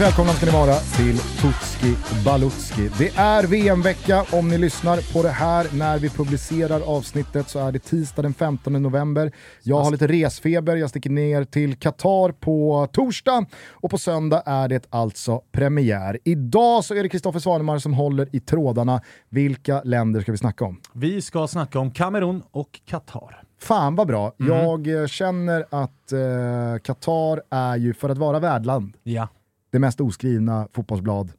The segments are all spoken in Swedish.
Varmt välkomna ska ni vara till Tutski Balutski. Det är VM-vecka. Om ni lyssnar på det här när vi publicerar avsnittet så är det tisdag den 15 november. Jag har lite resfeber, jag sticker ner till Qatar på torsdag och på söndag är det alltså premiär. Idag så är det Kristoffer Svanemar som håller i trådarna. Vilka länder ska vi snacka om? Vi ska snacka om Kamerun och Qatar. Fan vad bra. Mm. Jag eh, känner att eh, Qatar är ju, för att vara värdland, Ja. Det mest oskrivna fotbollsblad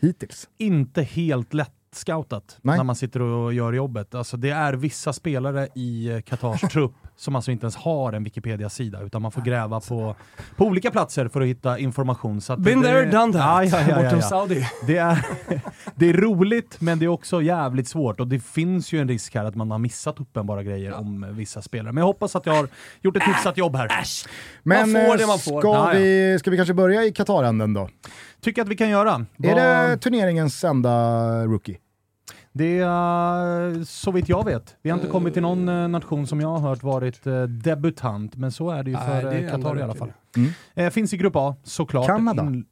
hittills. Inte helt lätt scoutat Nej. när man sitter och gör jobbet. Alltså det är vissa spelare i Qatars trupp som alltså inte ens har en Wikipedia-sida utan man får gräva på, på olika platser för att hitta information. Så att Been det, there, done that. Ja, ja, ja, ja, Bortom ja. Saudi. Det, är, det är roligt men det är också jävligt svårt och det finns ju en risk här att man har missat uppenbara grejer om vissa spelare. Men jag hoppas att jag har gjort ett hyfsat jobb här. Men Man får eh, det man får. Ska, vi, ska vi kanske börja i Qataränden då? Tycker att vi kan göra. Är Vad- det turneringens enda rookie? Det är så vitt jag vet. Vi har inte kommit till någon eh, nation som jag har hört varit eh, debutant, men så är det ju för eh, Qatar i alla fall. Eh, finns i grupp A, såklart. Kanada? In,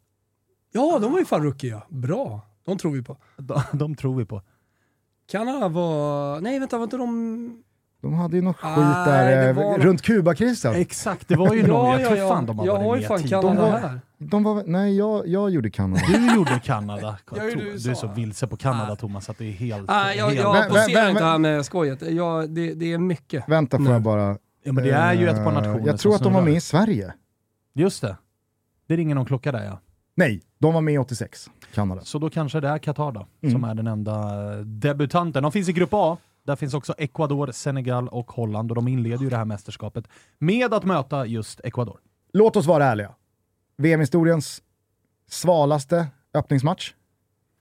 Ja, de var ju fan rookie. Bra. De tror vi på. de, de tror vi på. Kanada var... Nej vänta, var inte de... De hade ju något skit Nej, där det eh, var- runt Kubakrisen. Exakt, det var ju någon. Jag tror fan de har jag varit har ju med fan. Kanada var- här. De var, nej, jag, jag gjorde Kanada. Du gjorde Kanada. Jag gjorde du är så vilse på Kanada. Thomas att det är helt... Nej, jag, helt jag poserar vem- inte här med skojet. Jag, det, det är mycket. Vänta får jag bara... ja, men det är ju ett par eh, nationer Jag tror att de var med i Sverige. Just det. Det ringer någon klocka där ja. Nej, de var med 86, Kanada. Så då kanske det är Qatar då, Mm. som är den enda eh, debutanten. De finns i grupp A. Där finns också Ecuador, Senegal och Holland och de inleder ju det här mästerskapet med att möta just Ecuador. Låt oss vara ärliga. VM-historiens svalaste öppningsmatch.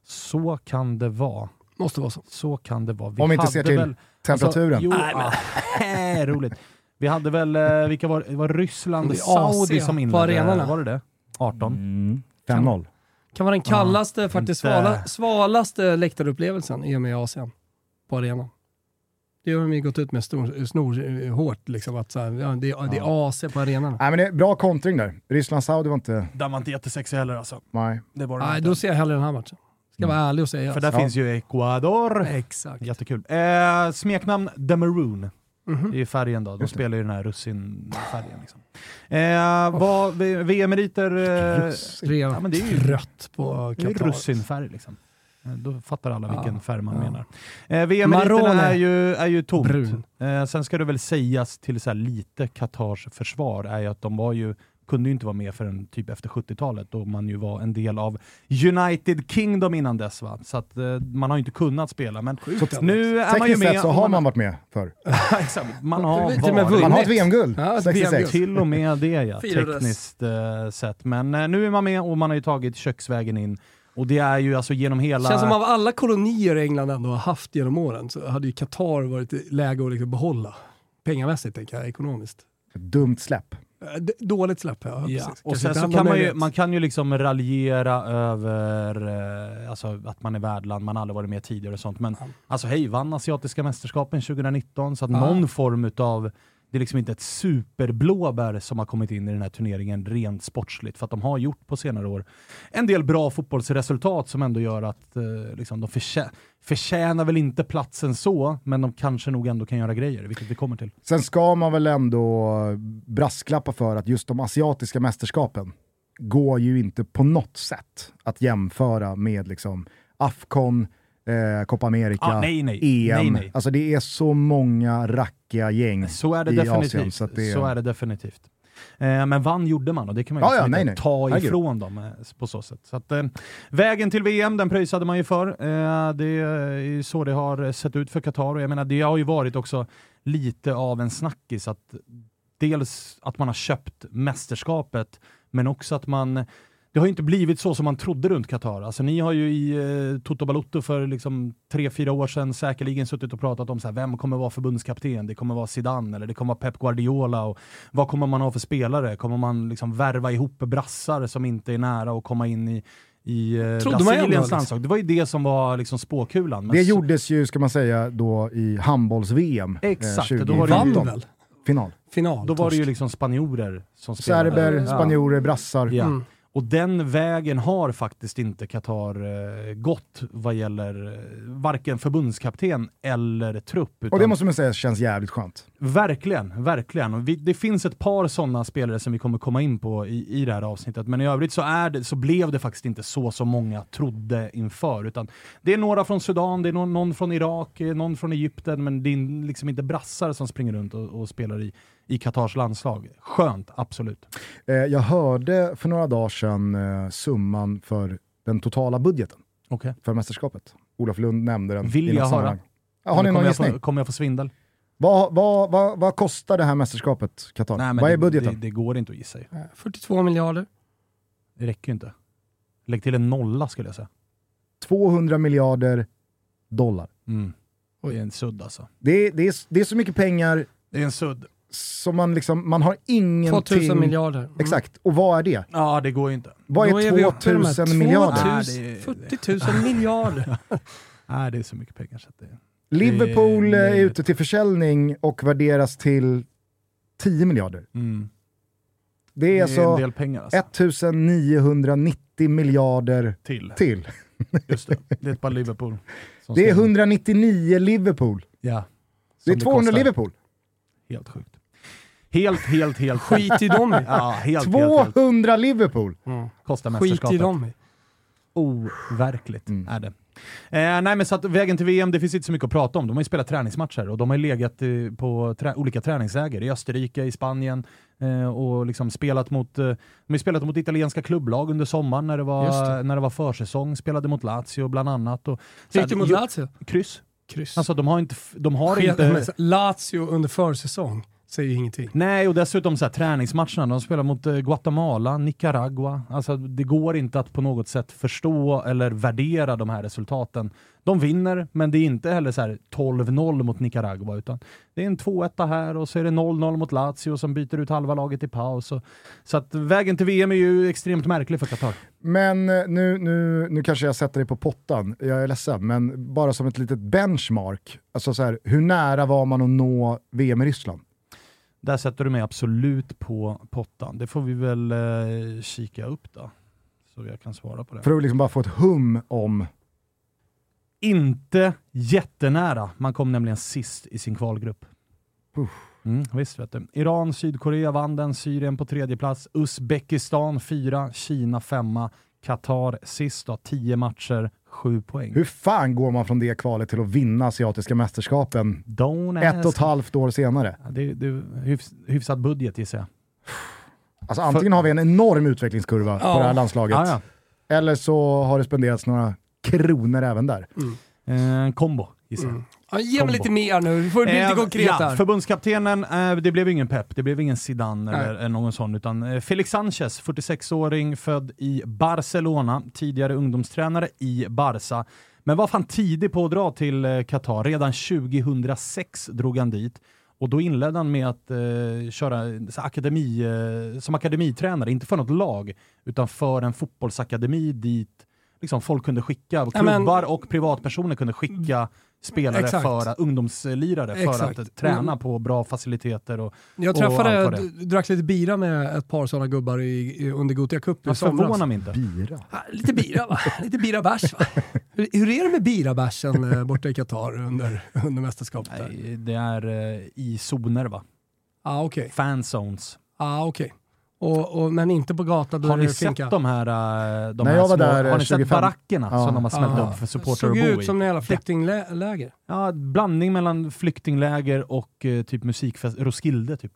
Så kan det vara. Måste vara så. Så kan det vara. Vi Om vi inte hade ser till väl- temperaturen. Alltså, jo, Nej, men- ah, roligt. Vi hade väl, eh, vilka var det? var Ryssland, AC Saudi som på inledde? arenorna. Var det det? 18? Mm. 5-0. Kan vara den kallaste, faktiskt inte- svala, svalaste läktarupplevelsen i och med Asien. På arenan. Det har de ju gått ut med snor, snor eh, hårt liksom att så här, ja, det, är- det är AC på arenan. Nej, men det är bra kontring där. Ryssland-Saudi var inte... Den var inte jättesexig heller alltså. Nej. Det var Nej, inte. då ser jag hellre den här matchen. Ska vara ärlig och säga. För där Ja. finns ju Ecuador. Exakt. Jättekul. Eh, smeknamn The Maroon. Mhm. Det är färgen då. De spelar ju den här russinfärgen. Liksom. Eh, VM-meriter... Eh, ja, men det är ju, trött på det är ju Qatar. russinfärg liksom. Eh, Då fattar alla vilken Ja, färg man ja. menar. Eh, VM-meriterna är ju, är ju tomt. Brun. Eh, sen ska det väl sägas till så här lite Qatars försvar är ju att de var ju kunde ju inte vara med förrän typ efter 70-talet då man ju var en del av United Kingdom innan dess. Va? Så att eh, man har ju inte kunnat spela. Men Sjukt nu är man ju med. sett så har man varit med förr. Man har varit. Man har ett. VM-guld, Ja, ett 66. VM-guld. Till och med det ja, tekniskt eh, sett. Men eh, nu är man med och man har ju tagit köksvägen in. Och det är ju alltså genom hela... Känns som av alla kolonier England ändå har haft genom åren så hade ju Qatar varit i läge att liksom behålla. Pengamässigt tänker jag, ekonomiskt. Dumt släpp. Eh, d- Dåligt släpp ja. Ja. precis. Och sen så kan man ju, man kan ju liksom raljera över eh, alltså att man är värdland, man har aldrig varit med tidigare och sånt. Men Ja. alltså hej, vann asiatiska mästerskapen 2019 så att Ja. någon form utav det är liksom inte ett superblåbär som har kommit in i den här turneringen rent sportsligt, för att de har gjort på senare år en del bra fotbollsresultat som ändå gör att eh, liksom, de förtjä förtjänar väl inte platsen så, men de kanske nog ändå kan göra grejer, vilket vi kommer till. Sen ska man väl ändå brasklappa för att just de asiatiska mästerskapen går ju inte på något sätt att jämföra med liksom Afcon, eh, Copa America, Ah, nej, nej. EM. nej, nej. Alltså det är så många rackiga gäng Så är det i definitivt. Asien. Så det, Så är det definitivt. Eh, men vann gjorde man och det kan man ju Ja, ja, nej, nej. ta Herregud. ifrån dem eh, på så sätt. Så att, eh, vägen till VM, den pröjsade man ju för. Eh, det är så det har sett ut för Qatar och jag menar det har ju varit också lite av en snackis att dels att man har köpt mästerskapet men också att man det har ju inte blivit så som man trodde runt Qatar. Alltså, ni har ju i eh, Toto Balotto för liksom, tre, fyra år sedan säkerligen suttit och pratat om så här, vem kommer vara förbundskapten? Det kommer vara Zidane eller det kommer vara Pep Guardiola. Och vad kommer man ha för spelare? Kommer man liksom värva ihop brassar som inte är nära att komma in i, i eh, Brasiliens liksom. landslag? Det var ju det som var liksom, spåkulan. Men det så- gjordes ju, ska man säga, då i handbolls-VM. Exakt, eh, då var det ju- 2015. Vann väl? Final. Final. Då var det ju liksom spanjorer som spelade. Serber, Ja. spanjorer, brassar. Ja. Mm. Och den vägen har faktiskt inte Qatar eh, gått vad gäller eh, varken förbundskapten eller trupp. Och det måste man säga känns jävligt skönt. Verkligen, verkligen. Vi, det finns ett par sådana spelare som vi kommer komma in på i, i det här avsnittet, men i övrigt så, är det, så blev det faktiskt inte så som många trodde inför. Utan det är några från Sudan, det är någon, någon från Irak, eh, någon från Egypten, men det är liksom inte brassar som springer runt och, och spelar i, i Qatars landslag. Skönt, absolut. Eh, jag hörde för några dagar sedan eh, summan för den totala budgeten Okay. för mästerskapet. Olof Lund nämnde den Vill jag höra? Har ni någon kommer gissning? Kommer jag få svindel? Vad, vad, vad, vad kostar det här mästerskapet, Qatar? Nej, vad är det, budgeten? Det, det går inte att gissa ju. Eh, 42 miljarder. Det räcker ju inte. Lägg till en nolla skulle jag säga. 200 miljarder dollar. Mm. Det är en sudd alltså. Det är, det, är, det är så mycket pengar Det är en sudd. som man liksom, man har ingenting... 2000 miljarder. Mm. Exakt, och vad är det? Ja, det går ju inte. Vad Då är vi uppe i de här 2000 miljarder? 2000 Nej, det- 40 000 miljarder. Nej, det är så mycket pengar så att det... Liverpool Det- är ute till försäljning och värderas till 10 miljarder. Mm. Det är Det är alltså en del pengar alltså. 1990 miljarder till. till. Just det. Det är ett par Liverpool. Det är ska- 199 Liverpool. Ja. Det är Som 200 kostar. Liverpool. Helt sjukt. Helt, helt, helt Skit i dem. Ja, helt, helt, helt. 200 Liverpool! Mm. Kostar Skit i dem. Overkligt Mm. är det. Eh, nej men så att vägen till VM, det finns inte så mycket att prata om. De har ju spelat träningsmatcher och de har ju legat eh, på trä olika träningsläger i Österrike, i Spanien eh, och liksom spelat mot, eh, de har spelat mot italienska klubblag under sommaren när det var, det. när det var försäsong, spelade mot Lazio bland annat. Och, Gick du mot Lazio? Kryss. Kryss. Alltså de har inte... De har inte Lazio under försäsong säger ju ingenting. Nej, och dessutom så här, träningsmatcherna, de spelar mot eh, Guatemala, Nicaragua. Alltså, det går inte att på något sätt förstå eller värdera de här resultaten. De vinner, men det är inte heller så här 12-0 mot Nicaragua, utan det är en 2-1 här och så är det 0-0 mot Lazio som byter ut halva laget i paus. Och, så att vägen till VM är ju extremt märklig för Qatar. Men eh, nu, nu, nu kanske jag sätter dig på pottan, jag är ledsen, men bara som ett litet benchmark. Alltså så här, hur nära var man att nå VM i Ryssland? Där sätter du mig absolut på pottan. Det får vi väl eh, kika upp då, så jag kan svara på det. För att liksom bara få ett hum om... Inte jättenära. Man kom nämligen sist i sin kvalgrupp. Uff. Mm, visst vet du. Iran, Sydkorea vann den, Syrien på tredje plats, Uzbekistan fyra, Kina femma, Qatar sist då, tio matcher, sju poäng. Hur fan går man från det kvalet till att vinna asiatiska mästerskapen Don't ett och ask. ett halvt år senare? Ja, det, det, hyfs, hyfsad budget gissar jag. Alltså antingen har vi en enorm utvecklingskurva på Ja. det här landslaget, Ja, eller så har det spenderats några kronor även där. ja. En kombo gissar jag. Mm. Ja, ge mig lite mer nu, vi får bli lite Eh, konkret ja, här. Förbundskaptenen, eh, det blev ingen Pep, det blev ingen Zidane Nej. eller, någon sån, utan eh, Felix Sanchez, 46-åring, född i Barcelona, tidigare ungdomstränare i Barca. Men var fan tidig på att dra till eh, Qatar. Redan 2006 drog han dit. Och då inledde han med att eh, köra så akademi, eh, som akademitränare, inte för något lag, utan för en fotbollsakademi dit liksom, folk kunde skicka, men- klubbar och privatpersoner kunde skicka spelare Exakt. för ungdomslirare för Exakt. att träna Mm. på bra faciliteter. Och, Jag och allt träffade, d- drack lite bira med ett par sådana gubbar i, i, under Gothia Cup i det somras. förvånar mig inte. Bira. Lite bira va? Lite bira-bärs va? Hur, hur är det med birabärsen eh, borta i Qatar under, under mästerskapet? Nej, det är eh, i zoner va? Ah, okej. Fanzones. Ah, okej. Och, och, men inte på gatan, då Har ni det finka. sett de här, eh, de här jag var små, där, har ni 25 sett barackerna Ja. som de har smält Ah, upp för supportrar såg att bo ut i? som en jävla flyktingläger. Ja, blandning mellan flyktingläger och eh, typ musikfest, Roskilde typ.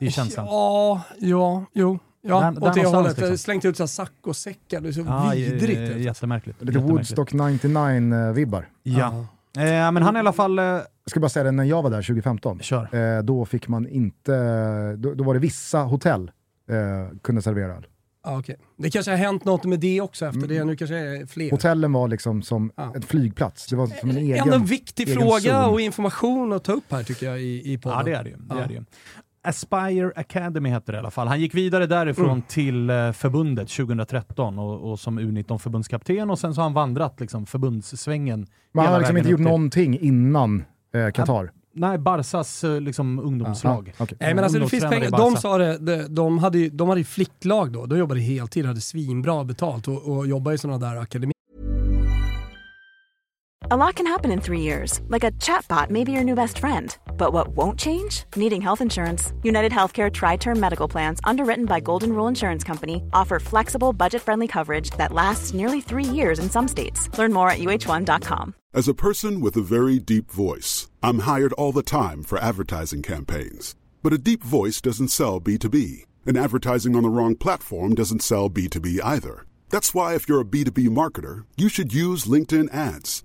Det är känslan. Ja, ja, jo. Ja, Där- åt det hållet. liksom. Slängt ut saccosäckar, det är så Ja, vidrigt. ut. jättemärkligt. Lite. Woodstock 99-vibbar. Ja. Eh, men han är i alla fall... Eh, Jag ska bara säga det, när jag var där 2015, kör. eh, då fick man inte, då, då var det vissa hotell eh, kunde servera öl. Ja, okej. Det kanske har hänt något med det också efter Mm. det. Nu kanske är fler. Hotellen var liksom som Ja. ett flygplats, det var som en egen... Ändå en viktig egen fråga zon. och information att ta upp här tycker jag i, i podden. Ja, det är det ju. Det Ja. är det. Aspire Academy heter det i alla fall. Han gick vidare därifrån Mm. till eh, förbundet 2013 och, och som U19-förbundskapten och sen så har han vandrat liksom, förbundssvängen Man hela har liksom inte gjort till- någonting innan eh, Qatar. Nej, Barsas eh, liksom, ungdomslag. Okay. Nej men alltså det finns pengar. De sa det, de, de, hade ju, de hade ju flicklag då. De jobbade heltid, hade svinbra betalt och, och jobbade i sådana där akademier. A lot can happen in three years, like a chatbot may be your new best friend. But what won't change? Needing health insurance. United Healthcare Tri Term Medical Plans, underwritten by Golden Rule Insurance Company, offer flexible, budget friendly coverage that lasts nearly three years in some states. Learn more at uh1.com. As a person with a very deep voice, I'm hired all the time for advertising campaigns. But a deep voice doesn't sell B2B, and advertising on the wrong platform doesn't sell B2B either. That's why, if you're a B2B marketer, you should use LinkedIn ads.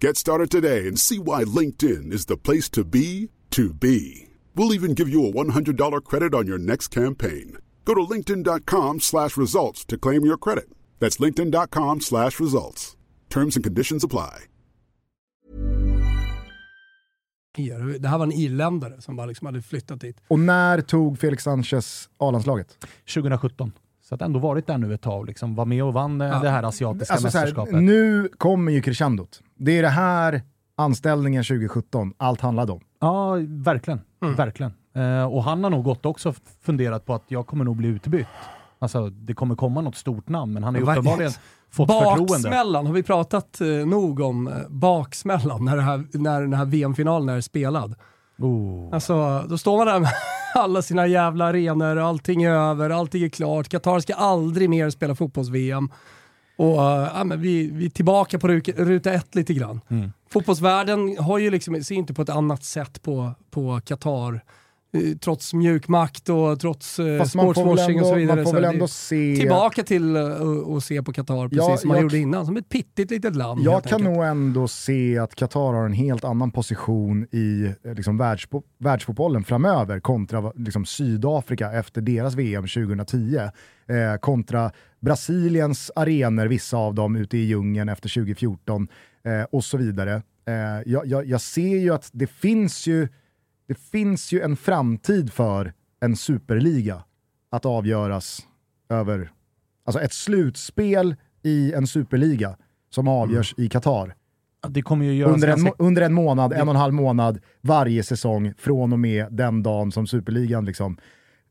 Get started today and see why LinkedIn is the place to be to be. We'll even give you a $100 credit on your next campaign. Go to linkedin.com slash results to claim your credit. That's linkedin.com slash results. Terms and conditions apply. Det här var en irländare som bara liksom hade flyttat dit. Och när tog Felix Sanchez A-landslaget? 2017. Så att ändå varit där nu ett tag, liksom, var med och vann eh, Ja. det här asiatiska Alltså, så här, mästerskapet. nu kommer ju crescendot. Det är det här anställningen 2017 allt handlade om. Ja, verkligen. Mm. verkligen. Eh, och han har nog gått också funderat på att jag kommer nog bli utbytt. Alltså, det kommer komma något stort namn, men han har ju uppenbarligen fått förtroende. Baksmällan, har vi pratat eh, nog om eh, baksmällan när, här, när den här VM-finalen är spelad? Oh. Alltså, då står man där med alla sina jävla arenor, allting är över, allting är klart. Qatar ska aldrig mer spela fotbolls-VM. Och ja, men vi, vi är tillbaka på ruta ett lite grann. Mm. Fotbollsvärlden har ju liksom, ser inte på ett annat sätt på, på Qatar. Eh, Trots mjukmakt och trots eh, sportswashing och så vidare. man får väl ändå se... tillbaka till eh, och se på Qatar precis Ja, som man jag- gjorde innan, som ett pittigt litet land. Jag kan enkelt. nog ändå se att Qatar har en helt annan position i eh, liksom, världspo- världsfotbollen framöver kontra liksom, Sydafrika efter deras VM 2010. Eh, kontra Brasiliens arenor, vissa av dem ute i djungeln efter 2014 eh, och så vidare. Eh, jag, jag, jag ser ju att det finns ju, det finns ju en framtid för en superliga att avgöras över alltså ett slutspel i en superliga som avgörs i Qatar. Det Under en, under en månad, en och en halv månad varje säsong från och med den dagen som superligan liksom,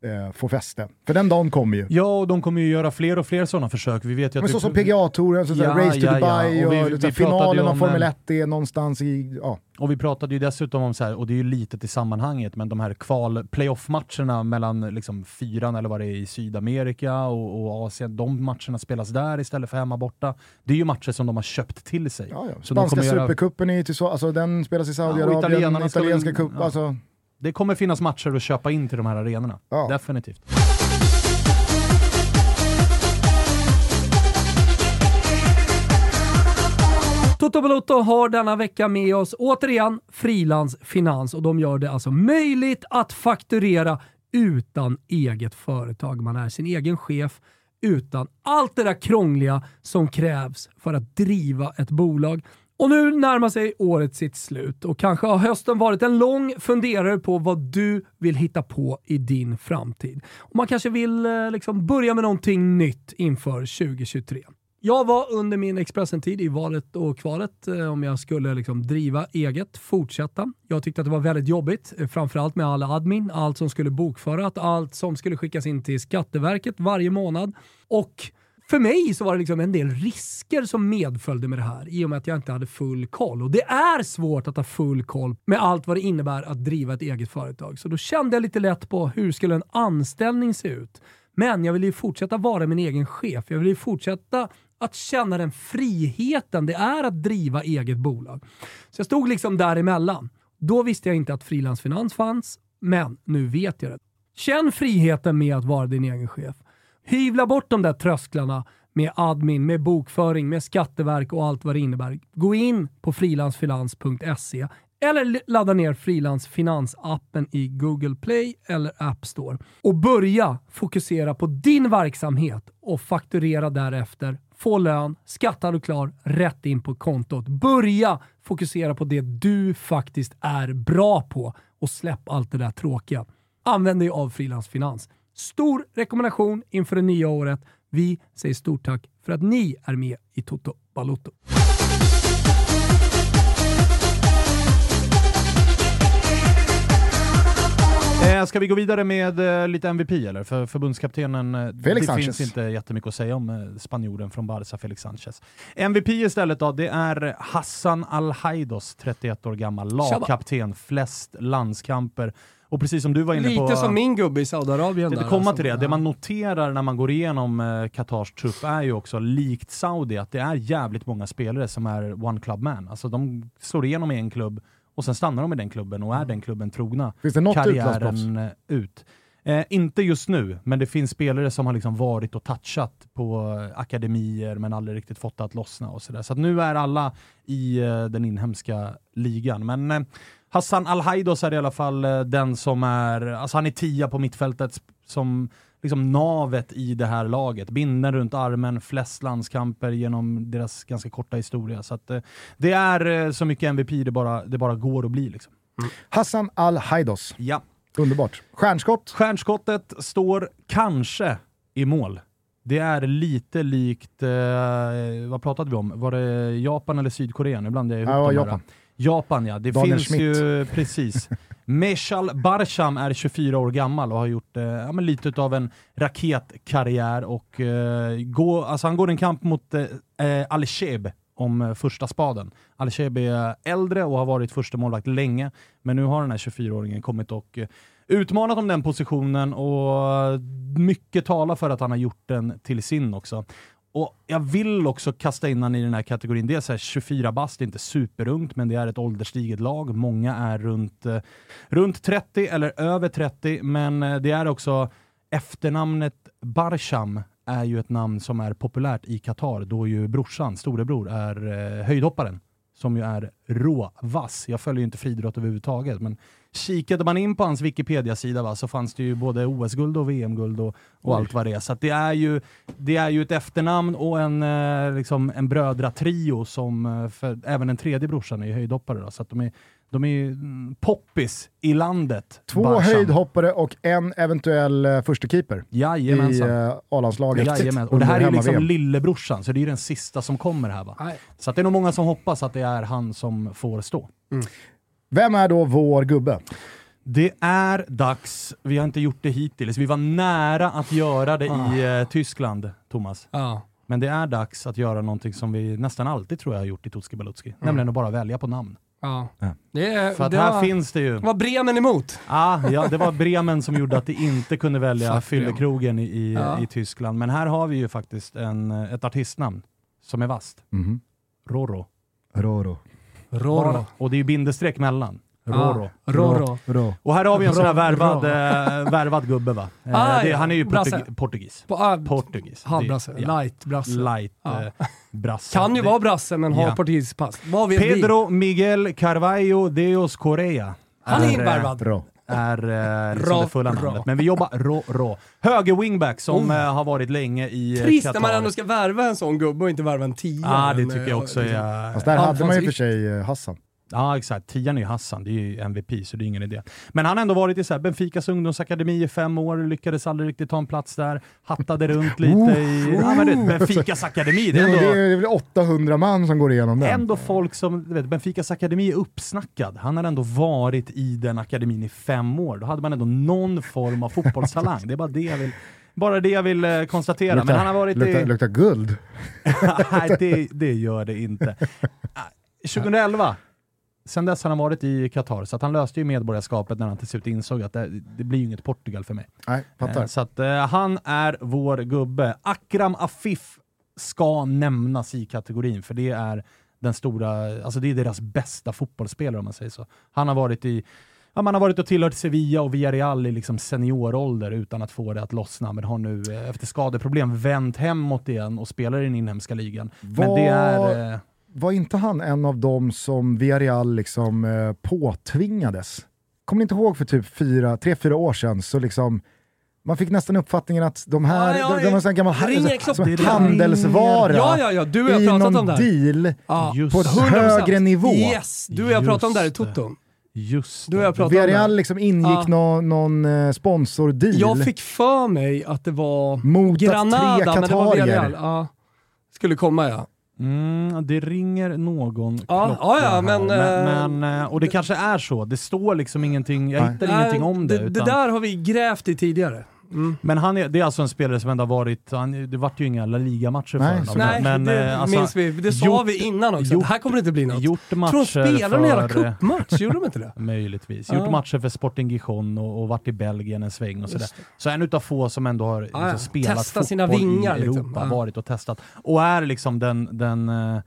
eh, får fäste. För den dagen kommer ju. Ja, och de kommer ju göra fler och fler sådana försök. Vi vet ju att Men så som PGA-touren, Ja, Race to ja, ja. Dubai Och och, vi- och, vi pratade finalen ju av om, Formel eh, 1 är någonstans i... Ja. Och vi pratade ju dessutom om så här, och det är ju litet i sammanhanget, men de här kval playoff-matcherna mellan liksom fyran eller vad det är i Sydamerika och, och Asien, de matcherna spelas där istället för hemma borta. Det är ju matcher som de har köpt till sig. Ja, ja. Spanska kommer göra- supercupen är till så, alltså den spelas i Ja, Saudiarabien, ska italienska väl- cup, ja. alltså... Det kommer finnas matcher att köpa in till de här arenorna. Ja. Definitivt. Toto Balotto har denna vecka med oss återigen frilansfinans och de gör det alltså möjligt att fakturera utan eget företag. Man är sin egen chef utan allt det där krångliga som krävs för att driva ett bolag. Och nu närmar sig året sitt slut och kanske har hösten varit en lång funderare på vad du vill hitta på i din framtid. Och man kanske vill eh, liksom börja med någonting nytt inför 2023. Jag var under min Expressen-tid i valet och kvalet eh, om jag skulle liksom driva eget, fortsätta. Jag tyckte att det var väldigt jobbigt, eh, framförallt med all admin, allt som skulle bokföras, allt som skulle skickas in till Skatteverket varje månad. Och för mig så var det liksom en del risker som medföljde med det här i och med att jag inte hade full koll. Och det är svårt att ha full koll med allt vad det innebär att driva ett eget företag. Så då kände jag lite lätt på hur skulle en anställning se ut? Men jag ville ju fortsätta vara min egen chef. Jag ville ju fortsätta att känna den friheten det är att driva eget bolag. Så jag stod liksom däremellan. Då visste jag inte att frilansfinans fanns, men nu vet jag det. Känn friheten med att vara din egen chef. Hyvla bort de där trösklarna med admin, med bokföring, med skatteverk och allt vad det innebär. Gå in på frilansfinans.se eller ladda ner Frilans Finans-appen i Google Play eller App Store. Och börja fokusera på din verksamhet och fakturera därefter. Få lön, skattad och klar, rätt in på kontot. Börja fokusera på det du faktiskt är bra på och släpp allt det där tråkiga. Använd dig av Frilans Finans. Stor rekommendation inför det nya året. Vi säger stort tack för att ni är med i Toto Balotto. Eh, ska vi gå vidare med eh, lite MVP eller? För förbundskaptenen, eh, Felix det Sanchez. finns inte jättemycket att säga om eh, spanjoren från Barca, Felix Sanchez. MVP istället då, det är Hassan Al-Haidos, 31 år gammal, lagkapten, flest landskamper. Och precis som du var inne på... Lite som min gubbe i Saudiarabien. Där, komma alltså. till det. Det man noterar när man går igenom eh, Qatars trupp är ju också, likt Saudi, att det är jävligt många spelare som är one club man. Alltså de slår igenom i en klubb och sen stannar de i den klubben och är den klubben trogna Finns det något karriären ut. Eh, inte just nu, men det finns spelare som har liksom varit och touchat på eh, akademier men aldrig riktigt fått det att lossna och sådär. Så att nu är alla i eh, den inhemska ligan. Men eh, Hassan Al-Haidos är i alla fall eh, den som är, alltså han är tia på mittfältet som liksom navet i det här laget. Binden runt armen, flest landskamper genom deras ganska korta historia. Så att, eh, det är eh, så mycket MVP det bara, det bara går att bli. Liksom. Hassan Al-Haidos. Ja. Underbart. Stjärnskott. Stjärnskottet står kanske i mål. Det är lite likt, eh, vad pratade vi om? Var det Japan eller Sydkorea? Nu blandar jag ihop Ja, de här. Japan. Ja, det Daniel finns Schmidt. ju precis. Meshal Barsham är 24 år gammal och har gjort eh, ja, lite av en raketkarriär och eh, gå, alltså han går en kamp mot eh, eh, Al-Sheb om eh, första spaden. Al-Sheb är äldre och har varit första målvakt länge, men nu har den här 24-åringen kommit och eh, utmanat om den positionen och mycket talar för att han har gjort den till sin också. Och Jag vill också kasta in han i den här kategorin. Det är så här 24 bast, det är inte superungt, men det är ett ålderstiget lag. Många är runt, eh, runt 30 eller över 30, men eh, det är också efternamnet Barsham är ju ett namn som är populärt i Qatar, då ju brorsan, storebror, är eh, höjdhopparen som ju är råvass. Jag följer ju inte friidrott överhuvudtaget, men kikade man in på hans Wikipedia-sida va, så fanns det ju både OS-guld och VM-guld och, och allt vad det är. Så det, är ju, det är ju ett efternamn och en, eh, liksom en brödratrio som, eh, för även den tredje brorsan är ju höjdhoppare. Då, så de är, de är ju mm, poppis i landet. Två Barsham. höjdhoppare och en eventuell uh, första keeper i uh, A-landslaget. Och det här är ju liksom lillebrorsan, så det är ju den sista som kommer här va. Nej. Så det är nog många som hoppas att det är han som får stå. Vem är då vår gubbe? Det är dags, vi har inte gjort det hittills, vi var nära att göra det i eh, Tyskland, Thomas. Ja. Men det är dags att göra någonting som vi nästan alltid tror jag har gjort i Tutski Balutski, nämligen att bara välja på namn. Ja. Det, är- För att det här var, finns det ju... var Bremen emot. Ah, ja, det var Bremen som gjorde att det inte kunde välja fyllekrogen i, i, Ja. i Tyskland. Men här har vi ju faktiskt en, ett artistnamn som är vasst. Mhm. Roro. Roro. Roro. Och det är ju bindestreck mellan. Roro. Ja, Roro. Ro. Och här har vi en sån här värvad, eh, värvad gubbe va? Eh, Ah, det, ja. han är ju Brasse. portug portugis. På, ah, Portugis. Halvbrasse. Det- ja. Light brasse. Light Ja. eh, brasse. Kan ju Det- vara brasse men har Ja. portugisiskt pass. Vad vet vi? Pedro Miguel Carvalho Deos Correa. Han är eh, invärvad. Är eh, liksom det fulla namnet. Men vi jobbar rå, rå. Höger wingback som Oh. eh, har varit länge i eh, Trist när man ändå ska värva en sån gubbe och inte värva en tia. Ja, det tycker jag också liksom. är... Fast där Ja, hade man ju fanns för sig eh, Hassan. Ja, exakt. Tian är ju Hassan, det är ju MVP, så det är ingen idé. Men han har ändå varit i så här Benficas ungdomsakademi i fem år, lyckades aldrig riktigt ta en plats där, hattade runt lite i... Ja, men det, Benficas akademi, det är Det ändå... är väl 800 man som går igenom den. Ändå folk som, du vet, Benficas akademi är uppsnackad. Han har ändå varit i den akademin i fem år. Då hade man ändå någon form av fotbollstalang. Det är bara det jag vill, bara det jag vill eh, konstatera. Men han har varit luktar, i... luktar guld. Nej, det, det gör det inte. Ah, 2011, sen dess har han varit i Qatar, så han löste ju medborgarskapet när han till slut insåg att det, det blir ju inget Portugal för mig. Nej, fattar. Eh, Så att eh, han är vår gubbe. Akram Afif ska nämnas i kategorin, för det är den stora, alltså det är deras bästa fotbollsspelare om man säger så. Han har varit i Ja, man har varit och tillhört Sevilla och Villarreal i liksom seniorålder utan att få det att lossna, men har nu eh, efter skadeproblem vänt hemåt igen och spelar i den inhemska ligan. Men Vad- det är... Eh, var inte han en av dem som Villarreal liksom eh, påtvingades? Kommer ni inte ihåg för typ fyra, tre, fyra år sedan så liksom man fick nästan uppfattningen att de här, Ja, ja, de, de var en gammal ringer handelsvara Ja, ja, ja, du och jag i pratat någon om deal Ja, Just på ett 100%. högre nivå. Yes, du och jag pratade om det här i Just det. Toton. Just Du det. Villarreal liksom ingick Ja. någon, någon eh, sponsordeal. Jag fick för mig att det var Mot att tre Granada, men det var Villarreal. Ja. Skulle komma ja. Mm, det ringer någon Ja, klocka ja, ja, här. men, men, eh, men, eh, Och det kanske är så, det står liksom ingenting, jag Nej. hittar ingenting om det. det, utan, där har vi grävt i tidigare. Mm. Men han är, det är alltså en spelare som ändå har varit, han, det vart ju inga La Liga-matcher för honom. Nej, men, det eh, alltså, minns vi. Det sa gjort- vi innan också. gjort- det här kommer det inte bli något. Gjort Tror matcher de spelar en jävla cupmatch, gjorde de inte det? Möjligtvis. Ja. Gjort matcher för Sporting Gijon och, och varit i Belgien en sväng och sådär. Så en utav få som ändå har Ja, ja. liksom, spelat Testat fotboll sina vingar, i Europa, liksom. Ja. varit och testat. Och är liksom den, den, eh,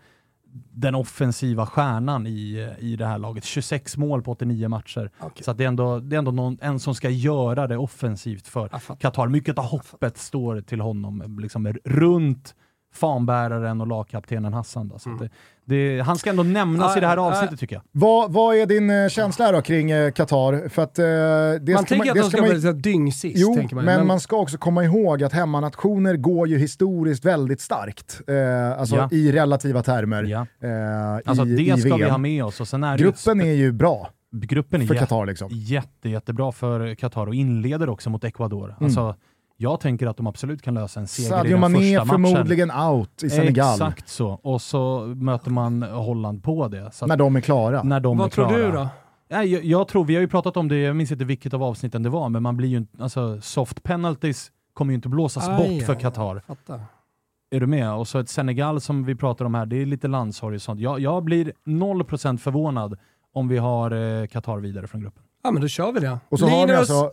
den offensiva stjärnan i, i det här laget. 26 mål på 89 matcher. Okej. Så det är ändå, det är ändå någon, en som ska göra det offensivt för. Qatar. Mycket av hoppet står till honom liksom, runt fanbäraren och lagkaptenen Hassan. Då. Så att det, det, han ska ändå nämnas Mm. Ja, i det här avsnittet tycker jag. Vad, vad är din eh, känsla då kring eh, Qatar? För att, eh, det Man ska tänker att det de ska man vara här dyngsist. Jo, man. men, man ska också komma ihåg att hemmanationer går ju historiskt väldigt starkt. Eh, alltså Ja. i relativa termer. Ja. Eh, Alltså i, det i ska VM. vi ha med oss. Och sen är Gruppen är ju bra gruppen är för jä- Qatar liksom. jätte, jättebra för Qatar och inleder också mot Ecuador. Alltså, jag tänker att de absolut kan lösa en seger i Sadio den Mané första matchen. förmodligen out i Senegal Exakt så. Och så möter man Holland på det. När de är klara. när de är Vad tror klara. du då? Nej, jag, jag tror, vi har ju pratat om det, jag minns inte vilket av avsnitten det var, men man blir ju inte, alltså soft penalties kommer ju inte blåsas Aj, bort för Qatar. Är du med? Och så ett Senegal som vi pratar om här, det är lite landshorisont. Jag, jag blir 0% förvånad om vi har eh, Qatar vidare från gruppen. Ja men då kör vi det. Och så har vi Linus, alltså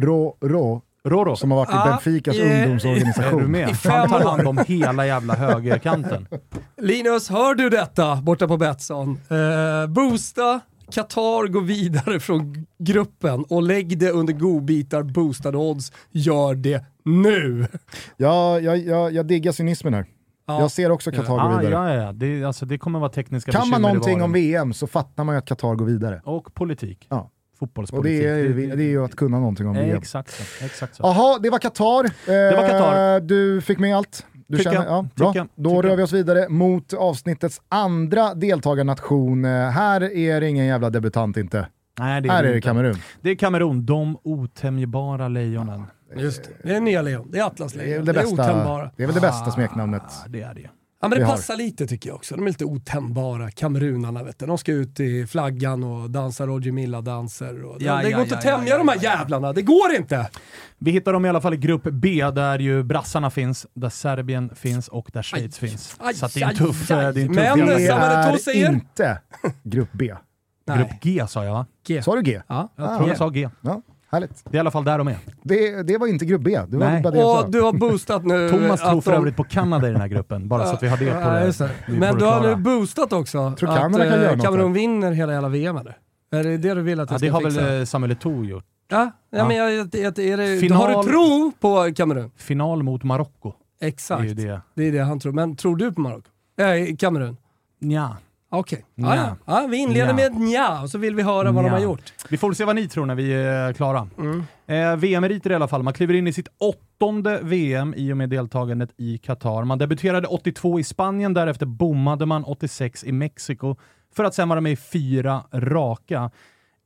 Rå, Rå, Roro, som har varit i Ah, Benficas är ungdomsorganisation. du med? Han tar hand om hela jävla högerkanten. Linus, hör du detta borta på Betsson? Eh, boosta, Qatar går vidare från gruppen och lägg det under godbitar, boostade odds. Gör det nu! Ja, jag, jag, jag diggar cynismen här. Ja. Jag ser också Qatar gå Ah, vidare. ja, ja. Det, alltså, det kommer vara tekniska Kan man någonting om VM så fattar man ju att Qatar går vidare. Och politik. Ja. Och Fotbollspolitik. det är, det är ju att kunna någonting om Eh, VM. Exakt så. Exakt så. Jaha, det var Qatar. Det var Qatar. Eh, Du fick med allt. Du Tycker känner, ja, bra. Tycker. Då Tycker rör vi oss vidare mot avsnittets andra deltagarnation. Eh, Här är det ingen jävla debutant inte. Nej, det Här det är det. Kamerun. Det är Kamerun, de otämjbara lejonen. Just det. Det är nya lejon. Det är Det är Atlaslejon. väl Det det är, bästa, otändbara. det är väl det bästa smeknamnet. Ah, det är det. Ja, men det har. passar lite tycker jag också. De är lite otändbara, kamerunarna. Vet du. De ska ut i flaggan och dansa Roger Milla-danser. Ja, det ja, går inte ja, att tämja ja, de här ja, ja. jävlarna. Det går inte! Vi hittar dem i alla fall i grupp B, där ju brassarna finns, där Serbien finns och där Schweiz Aj, finns. aj, Så att det är en tuff, aj. eh, det är en tuff Men- grupp. Det är säger- inte grupp B. Nej. Grupp G sa jag va? G. Sa du G? Ja. Jag Ah, tror G. jag sa G. Ja, härligt. Det är i alla fall där de är. Det, det var inte grupp B. Det var Nej. bara det jag sa. Och du har boostat nu. Thomas tror att för de- övrigt på Kanada i den här gruppen, bara så att vi har det på Ja, det. just det. vi får Men det du har klara. nu boostat också Tror att Kanada kan eh, göra något Kamerun vinner hela jävla VM eller? Är det det du vill att jag Ja, ska det har fixa? väl eh, Samuel Eto'o gjort. Ja, ja, Ja. men jag, jag, jag, är det, Final- Har du tro på Kamerun? Final mot Marocko. Exakt. Det är ju det. Det är det han tror. Men tror du på Marocko? Äh, Kamerun? Nja. Okej. Nja. Ja, ja. ja, vi inleder Nja. med ett nja och så vill vi höra vad de har gjort. Vi får se vad ni tror när vi är klara. Mm. Eh, VM-meriter i alla fall. Man kliver in i sitt åttonde VM i och med deltagandet i Qatar. Man debuterade 82 i Spanien, därefter bommade man 86 i Mexiko för att sen vara med i fyra raka.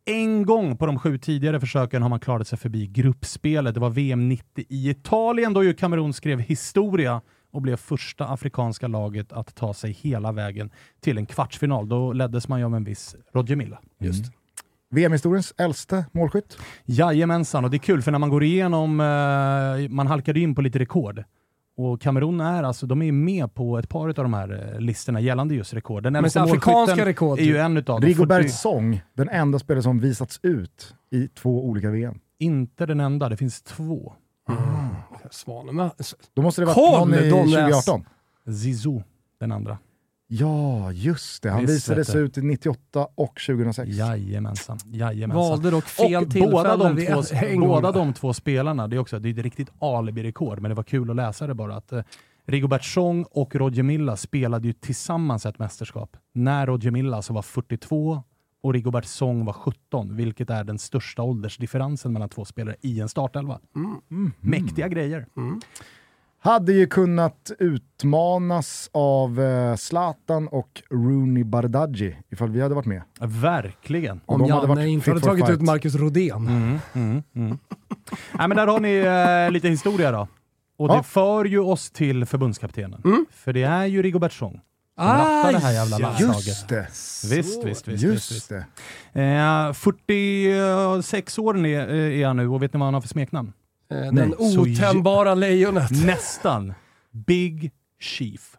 En gång på de sju tidigare försöken har man klarat sig förbi gruppspelet. Det var VM 90 i Italien då ju Kamerun skrev historia och blev första afrikanska laget att ta sig hela vägen till en kvartsfinal. Då leddes man ju av en viss Roger Milla. Just. VM-historiens äldste målskytt. Jajamensan, och det är kul för när man går igenom, eh, man halkade in på lite rekord. Och Kamerun är alltså, de är med på ett par av de här eh, listorna gällande just rekord. Den Men afrikanska rekord, är ju typ. en utav dem. Rigobert 40 Song, den enda spelare som visats ut i två olika VM. Inte den enda, det finns två. Svanen. Då måste det Koll, någon i Donnes. 2018. Zizou, den andra. Ja, just det. Han Visst, visades du. ut i 98 och 2006. Jajamensan. Jajamensan. Valde dock fel och båda de, två, båda de två spelarna, det är, också, det är ett riktigt alibi-rekord, men det var kul att läsa det bara. Att, eh, Rigobert Song och Roger Milla spelade ju tillsammans ett mästerskap. När Roger Milla alltså var 42 och Rigobert Song var 17, vilket är den största åldersdifferensen mellan två spelare i en startelva. Mm. Mäktiga grejer. Hade ju kunnat utmanas av eh, Zlatan och Rooney Bardghji ifall vi hade varit med. Verkligen. Och Om hade Janne varit inte hade tagit fight. ut Marcus Rodén. Mm, mm, mm. Nej, men där har ni eh, lite historia då. Och Ja. det för ju oss till förbundskaptenen. För det är ju Rigobert Rattar det här jävla landslaget. Just det. Visst, visst, visst. visst, Just visst. det. Eh, 46 år är, är han nu och vet ni vad han har för smeknamn? Eh, Den otämbara lejonet. Nästan. Big Chief.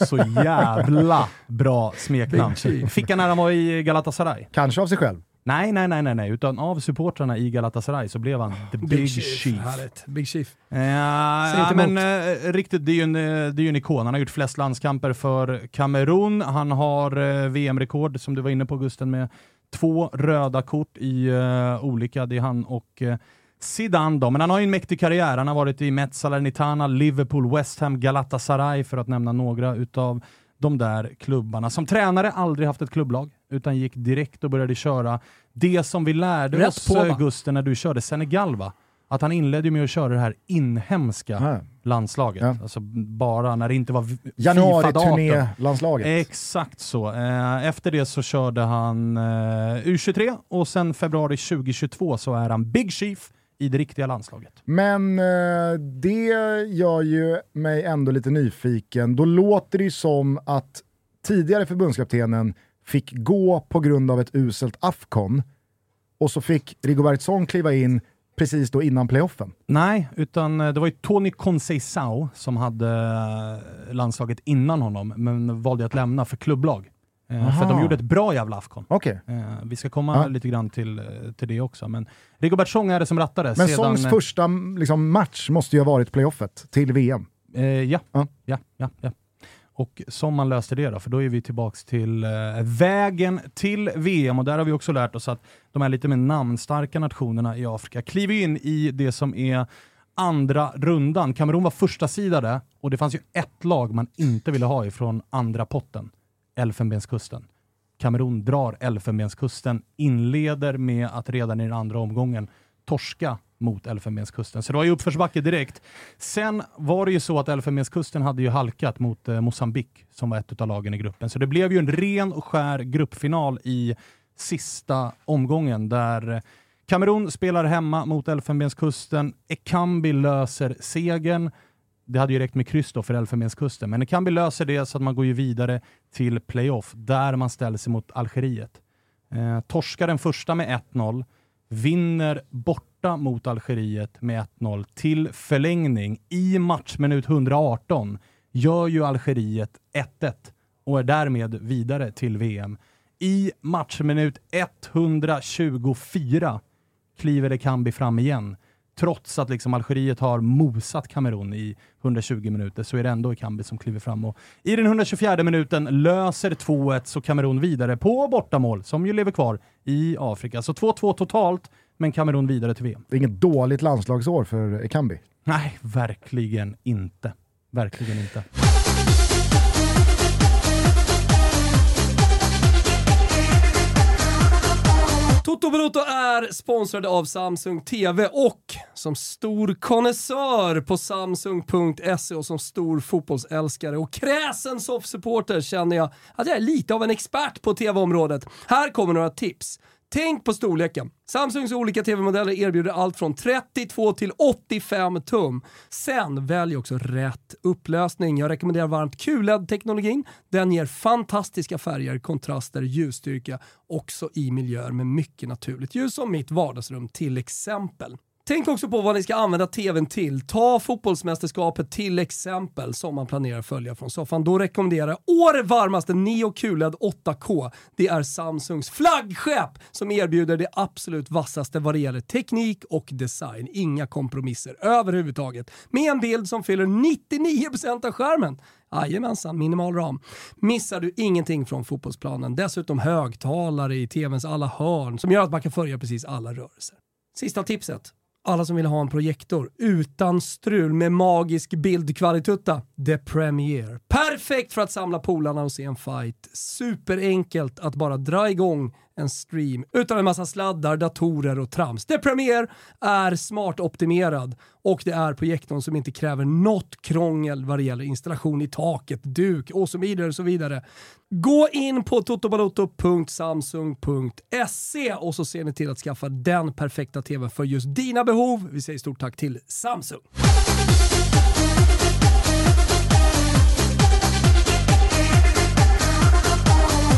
Så jävla bra smeknamn. Fick han när han var i Galatasaray? Kanske av sig själv. Nej, nej, nej, nej, nej, utan av supportrarna i Galatasaray så blev han the Big, Chief. Härligt. Big Chief. Eh, ja, men eh, riktigt, det är, ju en, eh, det är ju en ikon. Han har gjort flest landskamper för Kamerun. Han har eh, VM-rekord, som du var inne på Gusten, med två röda kort i eh, olika. Det är han och eh, Zidane då. Men han har ju en mäktig karriär. Han har varit i Met, Salernitana, Liverpool, West Ham, Galatasaray för att nämna några utav de där klubbarna. Som tränare aldrig haft ett klubblag, utan gick direkt och började köra det som vi lärde Rätt oss, på, Gusten, när du körde Senegal va? Att han inledde med att köra det här inhemska Ja. landslaget. Ja. Alltså bara när det inte var Januari-turné-landslaget. Exakt så. Eh, Efter det så körde han eh, U23 och sen februari 2022 så är han Big Chief i det riktiga landslaget. Men eh, det gör ju mig ändå lite nyfiken. Då låter det ju som att tidigare förbundskaptenen fick gå på grund av ett uselt Afcon och så fick Rigobert Song kliva in precis då innan playoffen. Nej, utan eh, det var ju Tony Conceição som hade eh, landslaget innan honom, men valde att lämna för klubblag. Eh, För att de Aha. gjorde ett bra jävla Afcon. Eh, vi ska komma Ja. lite grann till, till det också. Men Rigobert Song är det som rattade. Men sedan, Songs första mm, liksom, match måste ju ha varit playoffet till VM. Eh, ja. Ja. Ja. ja, ja, och som man löste det då, för då är vi tillbaks till eh, vägen till VM och där har vi också lärt oss att de här lite mer namnstarka nationerna i Afrika kliver in i det som är andra rundan. Kamerun var första sidade och det fanns ju ett lag man inte ville ha ifrån andra potten. Elfenbenskusten. Kamerun drar Elfenbenskusten, inleder med att redan i den andra omgången torska mot Elfenbenskusten. Så det var ju uppförsbacke direkt. Sen var det ju så att Elfenbenskusten hade ju halkat mot eh, Mosambik som var ett av lagen i gruppen. Så det blev ju en ren och skär gruppfinal i sista omgången där eh, Kamerun spelar hemma mot Elfenbenskusten. Ekambi löser segern. Det hade ju räckt med kryss då för Elfenbenskusten, men Ekambi löser det så att man går ju vidare till playoff där man ställer sig mot Algeriet. Eh, torskar den första med 1-0, vinner borta mot Algeriet med 1-0 till förlängning i matchminut 118 gör ju Algeriet 1-1 och är därmed vidare till VM. I matchminut 124 kliver Ekambi fram igen. Trots att liksom Algeriet har mosat Kamerun i 120 minuter så är det ändå Ekambi som kliver fram. Och I den 124 minuten löser 2-1 så Kamerun vidare på bortamål som ju lever kvar i Afrika. Så 2-2 totalt, men Kamerun vidare till VM. Det är inget dåligt landslagsår för Ekambi. Nej, verkligen inte. Verkligen inte. Toto Bruto är sponsrade av Samsung TV och som stor konnässör på Samsung.se och som stor fotbollsälskare och kräsen soffsupporter känner jag att jag är lite av en expert på TV-området. Här kommer några tips. Tänk på storleken. Samsungs olika tv-modeller erbjuder allt från 32 till 85 tum. Sen välj också rätt upplösning. Jag rekommenderar varmt QLED-teknologin. Den ger fantastiska färger, kontraster, ljusstyrka också i miljöer med mycket naturligt ljus som mitt vardagsrum till exempel. Tänk också på vad ni ska använda tvn till. Ta fotbollsmästerskapet till exempel som man planerar följa från soffan. Då rekommenderar jag år varmaste Neo QLED 8K. Det är Samsungs flaggskepp som erbjuder det absolut vassaste vad det gäller teknik och design. Inga kompromisser överhuvudtaget. Med en bild som fyller 99% av skärmen. Jajamensan, minimal ram. Missar du ingenting från fotbollsplanen. Dessutom högtalare i tvns alla hörn som gör att man kan följa precis alla rörelser. Sista tipset alla som vill ha en projektor utan strul med magisk bildkvalitutta. The Premiere. Perfekt för att samla polarna och se en fight. Superenkelt att bara dra igång en stream utan en massa sladdar, datorer och trams. Det Premiere är smart optimerad och det är projektorn som inte kräver något krångel vad det gäller installation i taket, duk och så vidare. Och så vidare. Gå in på totobaloto.samsung.se och så ser ni till att skaffa den perfekta tvn för just dina behov. Vi säger stort tack till Samsung.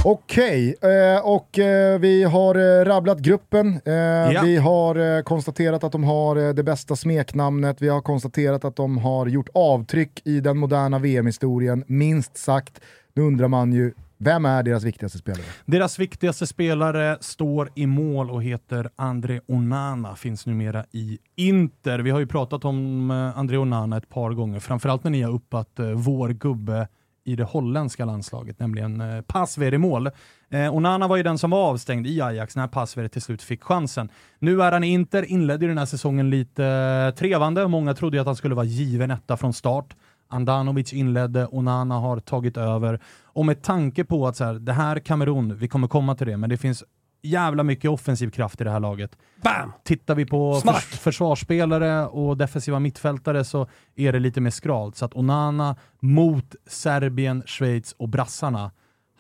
Okej, eh, och eh, vi har eh, rabblat gruppen. Eh, Ja. Vi har konstaterat att de har det bästa smeknamnet. Vi har konstaterat att de har gjort avtryck i den moderna VM-historien, minst sagt. Nu undrar man ju, vem är deras viktigaste spelare? Deras viktigaste spelare står i mål och heter André Onana, finns numera i Inter. Vi har ju pratat om André Onana ett par gånger, framförallt när ni har uppat vår gubbe i det holländska landslaget, nämligen eh, Pasver i mål. Eh, Onana var ju den som var avstängd i Ajax när Pasver till slut fick chansen. Nu är han i Inter, inledde ju den här säsongen lite eh, trevande. Många trodde ju att han skulle vara given etta från start. Andanovic inledde, Onana har tagit över. Och med tanke på att så här, det här Kamerun, vi kommer komma till det, men det finns jävla mycket offensiv kraft i det här laget. Bam! Tittar vi på Smack! förs försvarsspelare och defensiva mittfältare så är det lite mer skralt. Så att Onana mot Serbien, Schweiz och brassarna,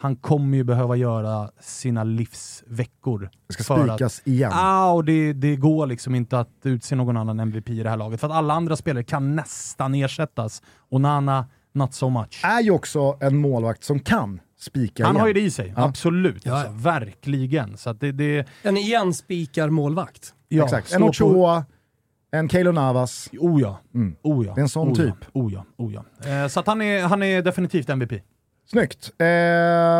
han kommer ju behöva göra sina livsveckor. Det ska för att- spikas igen. Ah, och det, det går liksom inte att utse någon annan MVP i det här laget. För att alla andra spelare kan nästan ersättas. Onana, not so much. Är ju också en målvakt som kan spika Han igen. har ju det i sig, Ja. absolut. Ja, Alltså, verkligen. Så att det, det, En igenspikar målvakt. ja, Exakt, en Ochoa, en Keylor Navas. Oh ja. Mm. Oh ja. Det är en sån oh typ. Oh ja. Oh ja. Eh, så att han, är, han är definitivt MVP. Snyggt. Eh,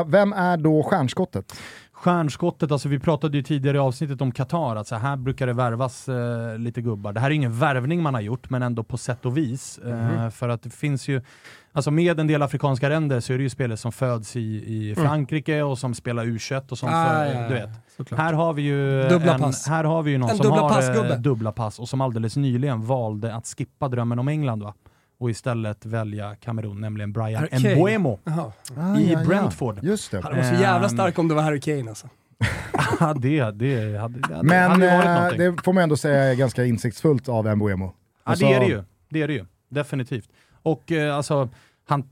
vem är då stjärnskottet? Stjärnskottet, alltså vi pratade ju tidigare i avsnittet om Qatar, att så här brukar det värvas eh, lite gubbar. Det här är ingen värvning man har gjort, men ändå på sätt och vis. Eh, för att det finns ju, alltså med en del afrikanska länder så är det ju spelare som föds i, i Frankrike och som spelar U21 och sånt. Ah, för, ja, ja, du vet. såklart. Här har vi ju Dubbla en, pass. Här har vi ju någon En som dubbla har eh, dubbla pass och som alldeles nyligen valde att skippa drömmen om England va? Och istället välja Kamerun, nämligen Brian Harry. Mbuemo. Ah, i Brentford. Just det. Han var så jävla Ehm. stark om det var Harry Kane alltså. Ja, det, det hade, det hade, Men hade varit eh, någonting. det får man ändå säga är ganska insiktsfullt av Mbuemo. Ja, det är det ju. Det är det ju. Definitivt. Och eh, alltså, han,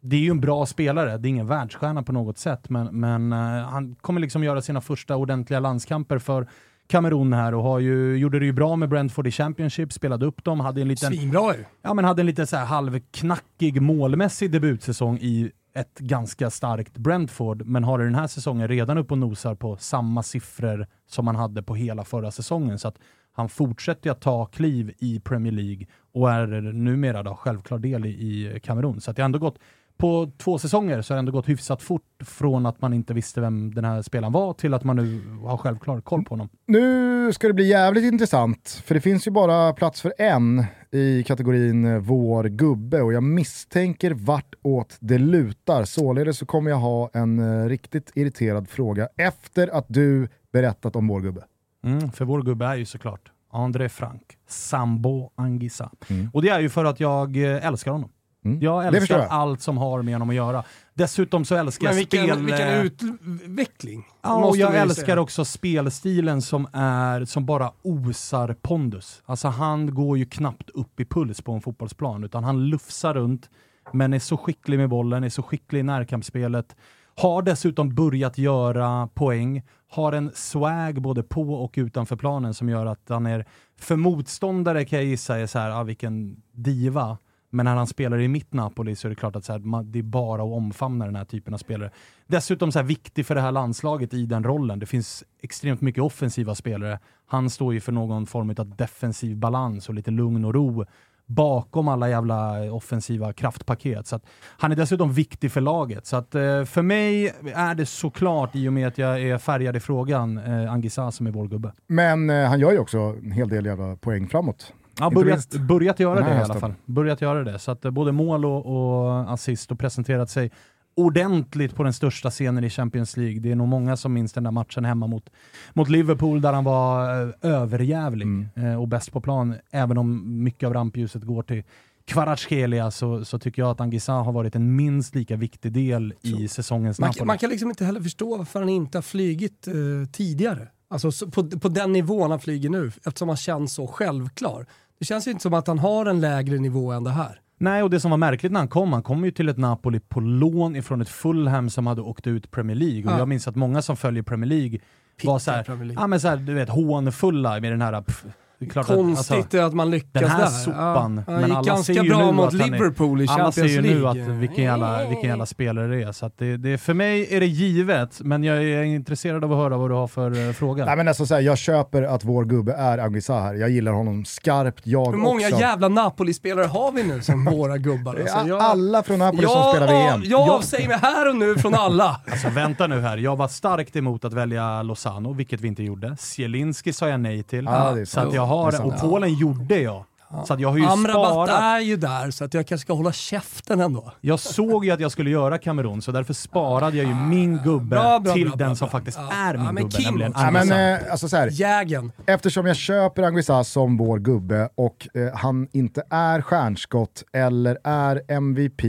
det är ju en bra spelare. Det är ingen världsstjärna på något sätt, men, men eh, han kommer liksom göra sina första ordentliga landskamper för Kamerun här och har ju, gjorde det ju bra med Brentford i Championship, spelade upp dem, hade en liten, Svinbra ju. ja, men hade en lite så här halvknackig målmässig debutsäsong i ett ganska starkt Brentford, men har den här säsongen redan upp och nosar på samma siffror som han hade på hela förra säsongen. Så att han fortsätter att ta kliv i Premier League och är numera då självklar del i, i Kamerun. Så att det har ändå gått, på två säsonger så har det ändå gått hyfsat fort från att man inte visste vem den här spelaren var till att man nu har självklar koll på honom. Nu ska det bli jävligt intressant, för det finns ju bara plats för en i kategorin Vår gubbe och jag misstänker vartåt det lutar. Således så kommer jag ha en eh, riktigt irriterad fråga efter att du berättat om vår gubbe. Mm, för vår gubbe är ju såklart André Frank, Sambo Anguissa. Mm. Och det är ju för att jag eh, älskar honom. Mm. Jag älskar jag. allt som har med honom att göra. Dessutom så älskar jag vilken, spel... vilken utveckling. Ja, och jag älskar säga. också spelstilen som, är, som bara osar pondus. Alltså han går ju knappt upp i puls på en fotbollsplan, utan han lufsar runt, men är så skicklig med bollen, är så skicklig i närkampsspelet. Har dessutom börjat göra poäng, har en swag både på och utanför planen som gör att han är, för motståndare kan jag gissa är så här, ah, vilken diva. Men när han spelar i mitt Napoli så är det klart att så här, man, det är bara att omfamna den här typen av spelare. Dessutom så här, viktig för det här landslaget i den rollen. Det finns extremt mycket offensiva spelare. Han står ju för någon form av defensiv balans och lite lugn och ro bakom alla jävla offensiva kraftpaket. Så att han är dessutom viktig för laget. Så att eh, för mig är det såklart, i och med att jag är färgad i frågan, eh, Angisa som är vår gubbe. Men eh, han gör ju också en hel del jävla poäng framåt. Ja, börjat, börjat göra det i alla fall. Börjat göra det. Så att eh, både mål och, och assist och presenterat sig ordentligt på den största scenen i Champions League. Det är nog många som minns den där matchen hemma mot, mot Liverpool där han var eh, överjävlig Mm. eh, och bäst på plan. Även om mycket av rampljuset går till Kvaratskhelia så, så tycker jag att Angisa har varit en minst lika viktig del i säsongens Man, Napoli. man kan liksom inte heller förstå varför han inte har flygit eh, tidigare. Alltså så- på, på den nivån han flyger nu, eftersom han känns så självklar. Det känns ju inte som att han har en lägre nivå än det här. Nej, och det som var märkligt när han kom, han kom ju till ett Napoli på lån ifrån ett Fulham som hade åkt ut Premier League. Och Ja. jag minns att många som följer Premier League var så här, Premier League. ja men så här, du vet, hånfulla med den här... Pff, klart att, Konstigt alltså, att man lyckas den här där. sopan, Ja, men alla ganska ser ju bra nu mot Liverpool i alla Champions ser ju nu League. att vilken jävla, vilken jävla spelare det är. Så att det, det, för mig är det givet, men jag är intresserad av att höra vad du har för eh, fråga. Nej, men alltså, så här, jag köper att vår gubbe är Anguissa här. Jag gillar honom skarpt, jag Hur många också. jävla Napoli-spelare har vi nu som våra gubbar? Alltså, jag- Alla från Napoli som jag, spelar VM. Jag avsäger mig här och nu från alla. Alltså vänta nu här, jag var starkt emot att välja Lozano, vilket vi inte gjorde. Zielinski sa jag nej till. Är så att jag har, sant. och Polen gjorde jag. Så att jag har ju Amrabat sparat. är ju där, så att jag kanske ska hålla käften ändå. Jag såg ju att jag skulle göra Kamerun, så därför sparade jag ju min gubbe Bra, bra, till bra, den bra, som bra. faktiskt Ja. är min Ja, men gubbe, Kim nämligen. Ja, men, eh, alltså, så här, Jägen. eftersom jag köper Anguissa som vår gubbe och eh, han inte är stjärnskott eller är MVP,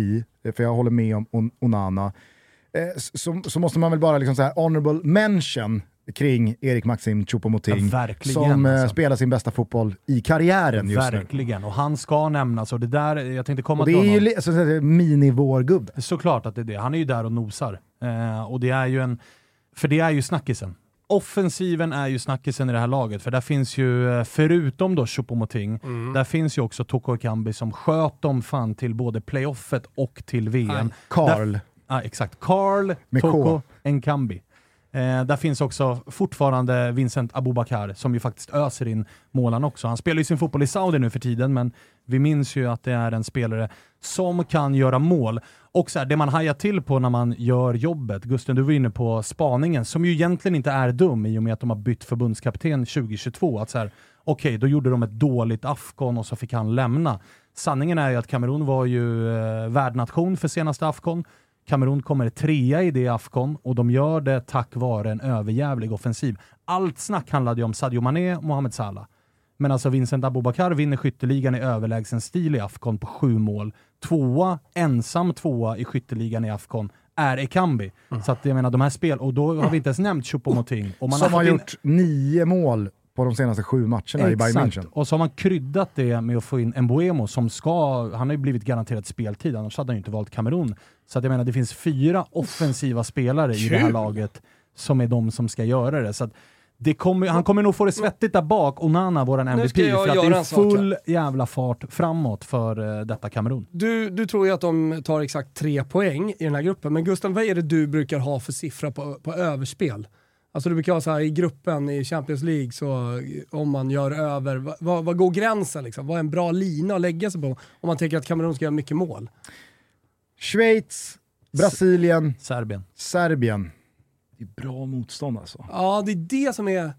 eh, för jag håller med om On- Onana, eh, så, så måste man väl bara liksom så här honorable mention kring Erik Maxim Choupo-Moting Ja, verkligen, som eh, alltså. spelar sin bästa fotboll i karriären just nu. Verkligen, och han ska nämnas. Och det där, jag tänkte komma Och det till är ju honom. alltså, så här, mini-vår gubbe. Såklart att det är det. Han är ju där och nosar. Eh, och det är ju en... För det är ju snackisen. Offensiven är ju snackisen i det här laget, för där finns ju, eh, förutom då Choupo-Moting, Mm. där finns ju också Toko Ekambi som sköt dem fan till både playoffet och till VM. Karl. Där, ja, exakt. K. Toko Enkambi. Eh, där finns också fortfarande Vincent Abubakar som ju faktiskt öser in målan också. Han spelar ju sin fotboll i Saudi nu för tiden, men vi minns ju att det är en spelare som kan göra mål. Och så här, det man hajar till på när man gör jobbet, Gusten du var inne på spaningen, som ju egentligen inte är dum i och med att de har bytt förbundskapten 2022. Att så här, okej, då gjorde de ett dåligt Afghan och så fick han lämna. Sanningen är ju att Kamerun var ju eh, värdnation för senaste Afghan. Kamerun kommer trea i det Afghan och de gör det tack vare en överjävlig offensiv. Allt snack handlade ju om Sadio Mané och Mohamed Salah. Men alltså Vincent Abubakar vinner skytteligan i överlägsen stil i Afghan på sju mål. Tvåa, ensam tvåa i skytteligan i Afghan är Ekambi. Så att jag menar de här spel, och då har vi inte ens nämnt Choupo-Moting. Som har in- gjort nio mål på de senaste sju matcherna i Bayern München. Och så har man kryddat det med att få in Mbuemo som ska, han har ju blivit garanterat speltid, annars hade han ju inte valt Kamerun. Så att jag menar, det finns fyra offensiva spelare i det här Kul. laget som är de som ska göra det. Så att det kommer, han kommer nog få det svettigt där bak, Onana, våran MVP, ska jag för att det är en sak full jävla fart framåt för eh, detta Kamerun. Du, du tror ju att de tar exakt tre poäng i den här gruppen, men Gustav, vad är det du brukar ha för siffra på, på överspel? Alltså du brukar ha så här i gruppen i Champions League, så om man gör över, vad, vad, går gränsen liksom? Vad är en bra lina att lägga sig på om man tänker att Kamerun ska göra mycket mål? Schweiz, Brasilien, Serbien. Serbien. Det är bra motstånd alltså. Ja, det är det som är...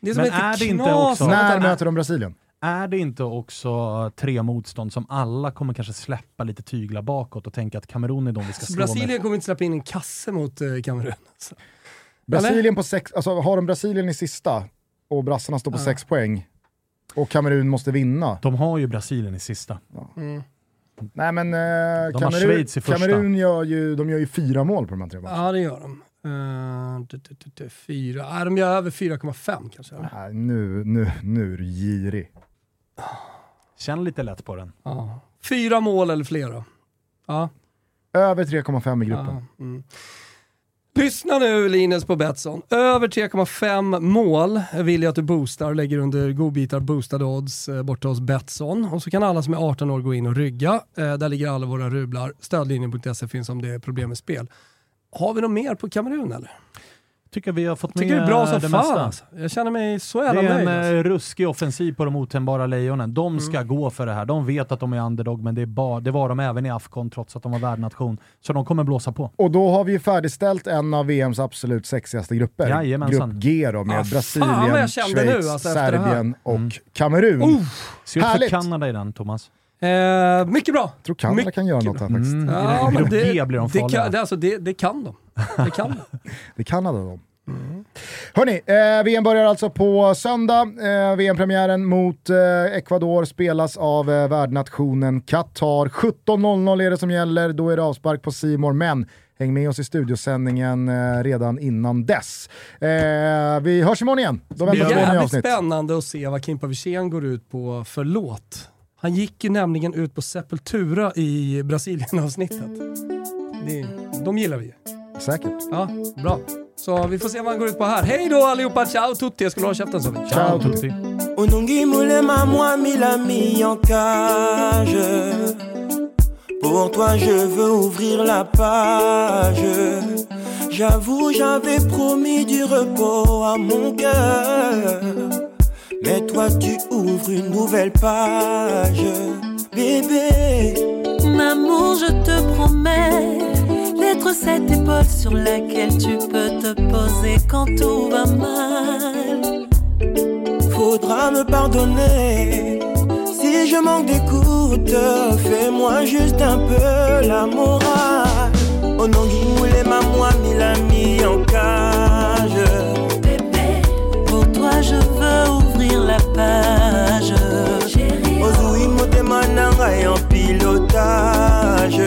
Det som Men är, är det inte också- med När möter de Brasilien? Är det inte också tre motstånd som alla kommer kanske släppa lite tyglar bakåt och tänka att Kamerun är de vi ska Så slå med? Brasilien kommer inte släppa in en kasse mot eh, Kamerun. Alltså. Brasilien på sex, alltså har de Brasilien i sista och brassarna står på Ja. sex poäng och Kamerun måste vinna. De har ju Brasilien i sista. Mm. Nej men eh, Kamerun. Kamerun gör ju, de gör ju fyra mål på de här tre matcherna. Ja, det gör de. Uh, d- d- d- d- fyra. Nej, de gör över 4,5 kanske. Nej, nu, nu, nu är du girig. Känn lite lätt på den. Ja. Fyra mål eller fler då. Ja. Över 3,5 i gruppen. Ja, mm. Lyssna nu Linus på Betsson. Över 3,5 mål vill jag att du boostar och lägger under godbitar boostade odds eh, borta hos Betsson. Och så kan alla som är 18 år gå in och rygga. Eh, där ligger alla våra rublar. Stödlinjen.se finns om det är problem med spel. Har vi något mer på Kamerun eller? Tycker vi har fått Tycker med det är bra som det fan mesta. alltså. Jag känner mig så Det jävla är en nöjd. Alltså. eh, ruskig offensiv på de otämjbara lejonen. De ska gå för det här. De vet att de är underdog, men det, är bara, det var de även i Afcon trots att de var värdnation. Så de kommer blåsa på. Och då har vi ju färdigställt en av VMs absolut sexigaste grupper. Jajamensan. Grupp G då med Ah, fan Brasilien, jag kände nu, Schweiz, alltså, det. Serbien och Mm. Kamerun. Oh, Se ut för. Kanada i den, Thomas. eh, mycket bra. Jag tror Kanada Mycket kan göra något här faktiskt. Mm. Ja, grupp det, G blir de det, farliga. kan, det, alltså, det, det kan de. Det kan de. Det är Kanada de. Hörni, eh, VM börjar alltså på söndag. Eh, VM-premiären mot eh, Ecuador spelas av eh, värdnationen Qatar. 17.00 är det som gäller, då är det avspark på Simor men häng med oss i studiosändningen eh, redan innan dess. Eh, vi hörs imorgon igen. Då Det är jävligt spännande att se vad Kimpa Wirsén går ut på för låt. Han gick ju nämligen ut på Sepultura i Brasilien-avsnittet. Det, de gillar vi ju. Säkert. Ja, bra. Så vi får se vad han går ut på här. Hej då allihopa, ciao tutti! Jag skulle ha käften vi. Ciao tutti. Onongi Moulema, moi, mille amis en cage. Pour toi, je veux ouvrir la page. J'avoue, j'avais promis du repos à mon cœur. Mais toi, tu ouvres une nouvelle page. Bébé, Mon amour, je te promets cette épaule sur laquelle tu peux te poser quand tout va mal. Faudra me pardonner si je manque d'écoute. Fais-moi juste un peu la morale. Oh non, Guimoulé, ma moi, m'a mis en cage. Bébé, pour toi, je veux ouvrir la page. Chérie, oh, en pilotage.